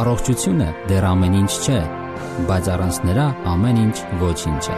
Առողջությունը դեռ ամեն ինչ չէ, բայց առանց նրա ամեն ինչ ոչինչ է։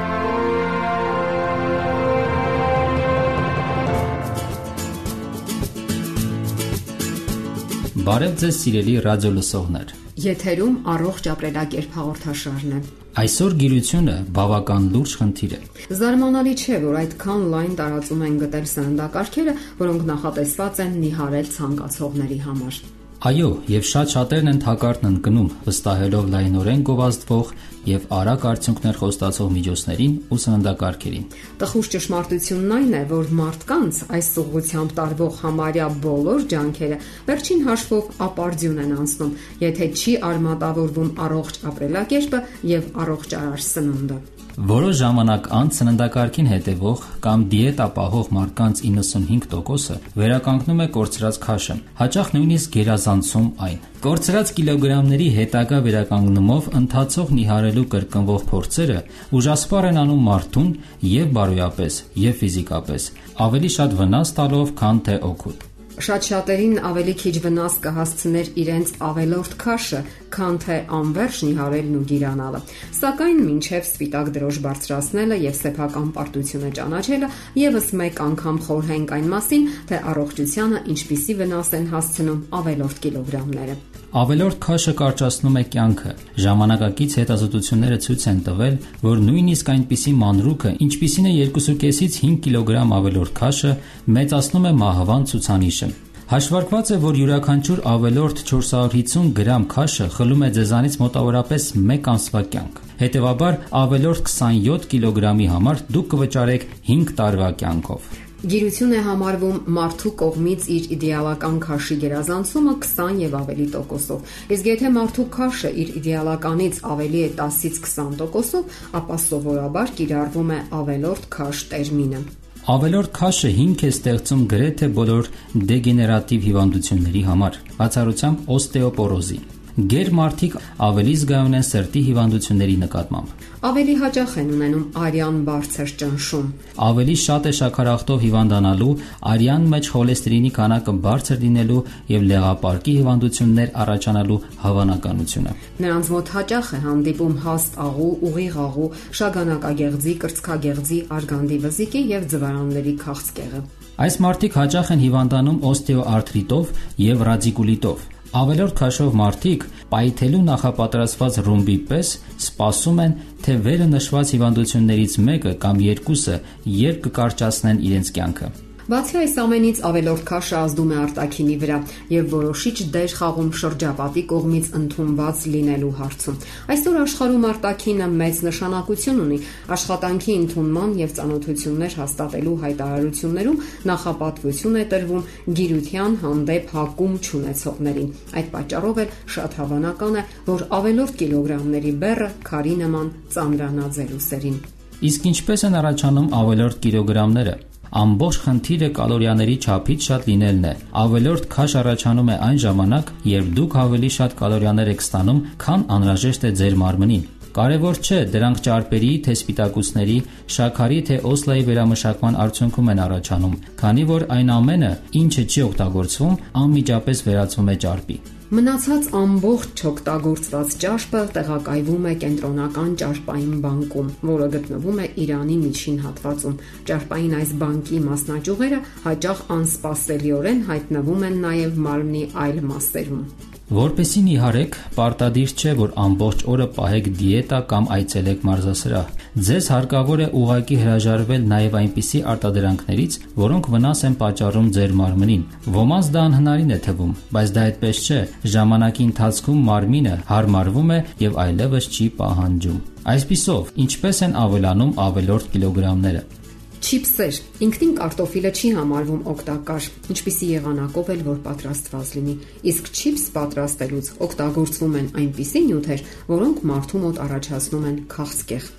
Բարև ձեզ սիրելի ռադիո լսողներ։ Եթերում առողջ ապրելակերպ հաղորդաշարն է։ Այսօր գիրությունը բավական լուրջ խնդիր է։ Զարմանալի չէ, որ այդքան լայն տարածում են գտել սննդակարգերը, որոնք նախատեսված են նիհարել ցանկացողների համար։ Այո, եւ շատ շատերն են թակարդն ընկնում, վստահելով լայնորեն գովազդվող եւ արագ արդյունքներ խոստացող միջոցներին ու սննդակարգերին։ Տխուր ճշմարտությունն այն է, որ մարդկանց այս ուղղությամբ տարվող համարյա բոլոր ջանքերը վերջին հաշվով ապարդյուն են անցնում, եթե չի արմատավորվում առողջ ապրելակերպը եւ առողջարար սնունդը։ Որոշ ժամանակ անց սննդակարգին հետևող կամ դիետա պահող մարդկանց 95%-ը վերականգնում է կորցրած քաշը, հաճախ նույնիսկ գերազանցում այն։ Կորցրած կիլոգրամների հետագա վերականգնումով ընթացող նիհարելու կրկնվող փորձերը ուժասպառ են անում մարդուն եւ բարոյապես, եւ ֆիզիկապես, ավելի շատ վնաս տալով, քան թե օգուտ։ Շատ շատերին ավելի քիչ վնաս կհասցներ իրենց ավելորդ քաշը, քան թե անverջ նիհարելն ու գիրանալը։ Սակայն մինչև սպիտակ դրոշ բարձրացնելը եւ սեփական պարտությունը ճանաչելը եւս մեկ անգամ խորհենք այն մասին, թե առողջությանը ինչպիսի վնաս են հասցնում ավելորդ կիլոգրամները։ Ավելորդ քաշը կարճացնում է կյանքը։ Ժամանակակից հետազոտությունները ցույց են տվել, որ նույնիսկ այնպիսի մանրուքը, ինչպիսին է 2.5-ից 5 կիլոգրամ ավելորդ քաշը, մեծացնում է մահվան ցուցանիշը։ Հաշվարկված է, որ յուրաքանչյուր ավելորդ 450 գրամ քաշը խլում է ձեզանից մոտավորապես 1 ամսվա կյանք։ Հետևաբար, ավելորդ 27 կիլոգրամի համար դուք կվճարեք 5 տարվա կյանքով։ Գիրություն է համարվում մարդու կողմից իր իդեալական քաշի գերազանցումը 20 եւ ավելի տոկոսով։ Իսկ եթե մարդու քաշը իր իդեալականից ավելի է 10-ից 20 տոկոսով, ապա սովորաբար կիրառվում է ավելորդ քաշ տերմինը։ Ավելորդ քաշը հիմք է ստեղծում գրեթե բոլոր դեգեներատիվ հիվանդությունների համար, բացառությամբ օստեոպորոզի։ Գեր մարդիկ ավելի զգայուն են սրտի հիվանդությունների նկատմամբ։ Ավելի հաճախ են ունենում արյան բարձր ճնշում։ Ավելի շատ է շաքարախտով հիվանդանալու, արյան մեջ խոլեստերինի քանակը բարձր լինելու եւ լեղապարկի հիվանդություններ առաջանալու հավանականությունը։ Նրանց մոտ հաճախ է հանդիպում հաստ աղու, ուղիղ աղու, շագանակագեղձի, կրծքագեղձի, արգանդի վզիկի եւ ձվարանների քաղցկեղը։ Այս մարդիկ հաճախ են հիվանդանում օստեոարթրիտով եւ ռադիկուլիտով։ Ավելորդ քաշով մարդիկ պայթելու նախապատրաստված ռումբի պես սպասում են, թե վերը նշված հիվանդություններից մեկը կամ երկուսը երբ կկարճացնեն իրենց կյանքը։ Բացի այս ամենից ավելորդ քաշը ազդում է արտաքինի վրա եւ որոշիչ դեր խաղում շրջապատի կողմից ընդունված լինելու հարցում։ Այսօր աշխարհում արտաքինը մեծ նշանակություն ունի աշխատանքի ընդունման եւ ծանոթություններ հաստատելու հայտարարություններում նախապատվություն է տրվում գիրության հանդեպ հակում ճանաչողներին։ Այդ պատճառով էլ շատ հավանական է, որ ավելորդ կիլոգրամների բեռը քարի նման ծանրանա ձեր ուսերին։ Իսկ ինչպես են առաջանում ավելորդ կիլոգրամները։ Ամբողջ խնդիրը կալորիաների չափից շատ լինելն է։ Ավելորդ քաշ առաջանում է այն ժամանակ, երբ դուք ավելի շատ կալորիաներ եք ստանում, քան անհրաժեշտ է ձեր մարմնին։ Կարևոր չէ դրանք ճարպերի, թե սպիտակուցների, շաքարի, թե օսլայի վերամշակման արդյունքում են առաջանում, քանի որ այն ամենը, ինչը չի օգտագործվում, անմիջապես վերածվում է ճարպի։ Մնացած ամբողջ չօգտագործված ճարպը տեղակայվում է կենտրոնական ճարպային բանկում, որը գտնվում է Իրանի միջին հատվածում։ Ճարպային այս բանկի մասնաճյուղերը հաճախ անսպասելիորեն հայտնվում են նաև մարմնի այլ մասերում։ Որպեսի նիհարեք, պարտադիր չէ, որ ամբողջ օրը պահեք դիետա կամ այցելեք մարզասրահ։ Ձեզ հարկավոր է ուղակի հրաժարվել նաև այնպիսի արտադրանքներից, որոնք վնաս են պատճառում ձեր մարմնին։ Ոմանց դա անհնարին է թվում, բայց դա այդպես չէ։ Ժամանակի ընթացքում մարմինը հարմարվում է եւ այլևս չի պահանջում։ Այսպիսով, ինչպես են ավելանում ավելորդ կիլոգրամները։ Չիփսեր։ Ինքնին կարտոֆիլը չի համարվում օգտակար, ինչպիսի եղանակով էլ որ պատրաստված լինի։ Իսկ չիփս պատրաստելուց օգտագործվում են այնպիսի նյութեր, որոնք մարդու մոտ առաջացնում են քաղցկեղ։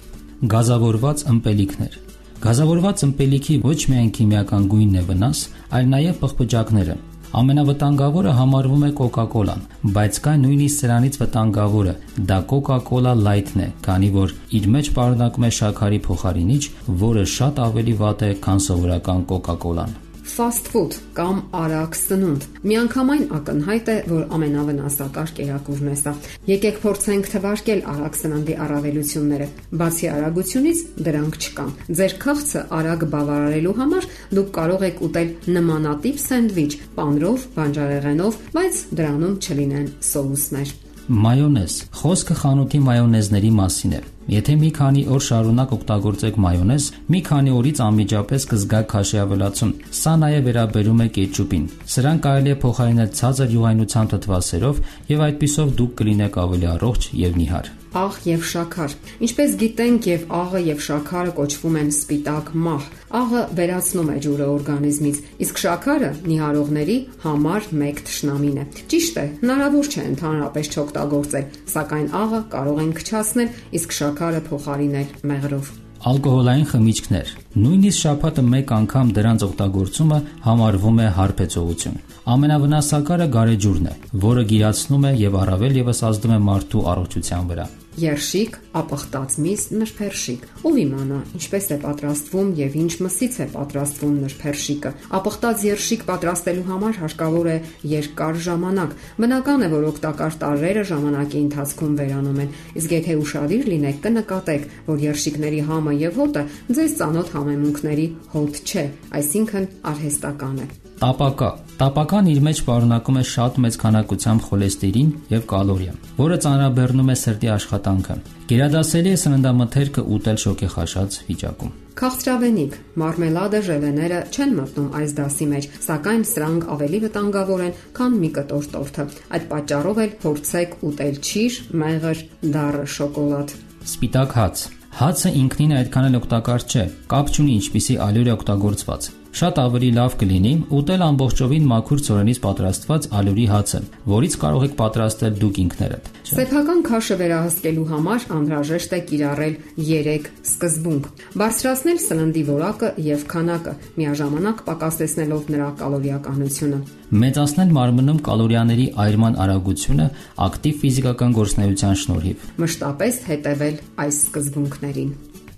Գազավորված ըմպելիքներ Գազավորված ըմպելիքի ոչ միայն քիմիական գույնն է վնաս, այլ նաև պղպջակները։ Ամենավտանգավորը համարվում է Coca-Cola-ն, բայց կա նույնիսկ սրանից վտանգավորը՝ դա Coca-Cola Light-ն է, քանի որ իր մեջ պարունակում է շաքարի փոխարինիչ, որը շատ ավելի վատ է, քան սովորական Coca-Cola-ն։ fast food կամ արագ սնունդ։ Միանգամայն ակնհայտ է, որ ամենավնասակար կերակուրն է սա։ Եկեք փորձենք թվարկել արագ սննդի առավելությունները։ Բացի արագությունից դրանք չկան։ Ձեր քաղցը արագ բավարարելու համար դուք կարող եք ուտել նմանատիպ սենդվիչ պանրով, բանջարեղենով, բայց դրանում չլինեն սոուսներ։ Մայոնեզ։ Խոսքը խանութի մայոնեզների մասին է։ Եթե մի քանի օր շարունակ օգտագործեք մայոնեզ, մի քանի օրից անմիջապես կզգաք քաշի ավելացում։ Սա նաև վերաբերում է կետչուպին։ Սրան կարելի է փոխարինել ցածր յուղայնության թթվասերով եւ այդպիսով դուք կլինեք ավելի առողջ եւ նիհար աղ եւ շաքար։ Ինչպես գիտենք, եւ աղը եւ շաքարը կոչվում են սպիտակ մահ։ Աղը վերացնում է ջուրը օրգանիզմից, իսկ շաքարը նիհարողների համար մեկ թշնամին է։ Ճիշտ է, հնարավոր չէ ընդհանրապես չօգտագործել, սակայն աղը կարող են քչացնել, իսկ շաքարը փոխարինել մեղրով ալկոհոլային խմիչքներ։ Նույնիսկ շաբաթը մեկ անգամ դրանց օգտագործումը համարվում է հարբեցողություն։ Ամենավնասակարը գարեջուրն է, որը գիրացնում է եւ առավել եւս ազդում է մարդու առողջության վրա։ Երշիկ, ապխտած միս, նրբերշիկ։ Ով իմանա, ինչպես է պատրաստվում եւ ինչ մսից է պատրաստվում նրբերշիկը։ Ապխտած երշիկ պատրաստելու համար հարկավոր է երկար ժամանակ։ Բնական է, որ օգտակար տարրերը ժամանակի ընթացքում վերանում են։ Իսկ եթե ուշադիր լինեք, կնկատեք, որ երշիկների համը եւ հոտը ձեզ ծանոթ համեմունքների հոտ չէ, այսինքն արհեստական է։ Տապակա Տապական իր մեջ պարունակում է շատ մեծ քանակությամբ խոլեստերին եւ կալորիա, որը ծանրաբեռնում է սրտի աշխատանքը։ Գերադասելի է սննդամթերքը ուտել շոկեխաշած վիճակում։ Քաղցրավենիք, մարմելադը, ժելեները չեն մտնում այս դասի մեջ, սակայն սրանք ավելի վտանգավոր են, քան մի կտոր տորթը։ Այդ պատճառով էլ փորձեք ուտել ճիշ, մեղր, դառը շոկոլադ։ Սպիտակ հաց Հացը ինքնին այդքան էլ օգտակար չէ, կապ չունի ինչպիսի ալյուր է օգտագործված։ Շատ ավելի լավ կլինի ուտել ամբողջովին մաքուր ծորենից պատրաստված ալյուրի հացը, որից կարող եք պատրաստել դուք ինքներդ։ Սեփական քաշը վերահսկելու համար անհրաժեշտ է կիրառել 3 սկզբունք. բարձրացնել սննդի որակը եւ քանակը, միաժամանակ պակասեցնելով նրա կալորիականությունը։ Մեծացնել մարմնում կալորիաների այրման արագությունը ակտիվ ֆիզիկական գործունեության շնորհիվ։ Մշտապես հետևել այս սկզբունքներին։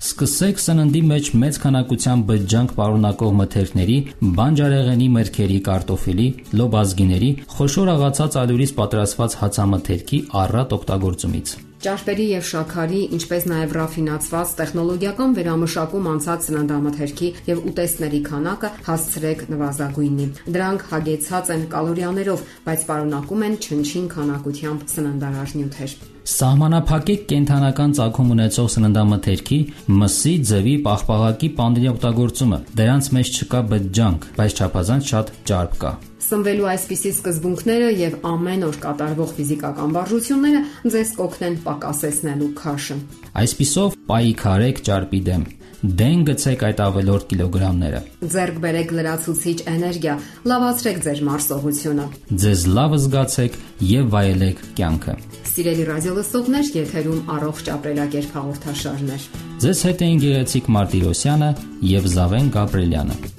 Սկսեք սննդի մեջ մեծ քանակությամբ բջջանք պարունակող մթերքների, բանջարեղենի մրգերի, կարտոֆիլի, լոբազգիների, խոշոր աղացած ալյուրից պատրաստված հացամթերքի առատ օգտագործումից։ Ճարպերի եւ շաքարի, ինչպես նաեւ ռաֆինացված տեխնոլոգիական վերամշակում անցած սննդամթերքի եւ ուտեստների քանակը հասցրեք նվազագույնի։ Դրանք հագեցած են կալորիաներով, բայց պարունակում են չնչին քանակությամբ սննդարար նյութեր։ Սահմանափակեք կենթանական ցակում ունեցող սննդամթերքի, մսի, ձվի, պաղպաղակի պանդերի օգտագործումը։ Դրանց մեջ չկա բջջանք, բայց չափազանց շատ ճարպ կա։ Սնվելու այսպիսի սկզբունքները եւ ամեն օր կատարվող ֆիզիկական վարժությունները ձեզ կօգնեն պակասեցնելու քաշը։ Այսպիսով պայքարեք ճարպի դեմ դեն գցեք այդ ավելորդ կիլոգրամները։ Ձերկ բերեք լրացուցիչ էներգիա, լավացրեք ձեր մարսողությունը։ Ձեզ լավ զգացեք եւ վայելեք կյանքը։ Սիրելի ռադիոլսողներ, եթերում առողջ ապրելակերպ հաղորդաշարներ։ Ձեզ հետ են Գեղեցիկ Մարտիրոսյանը եւ Զավեն Գաբրելյանը։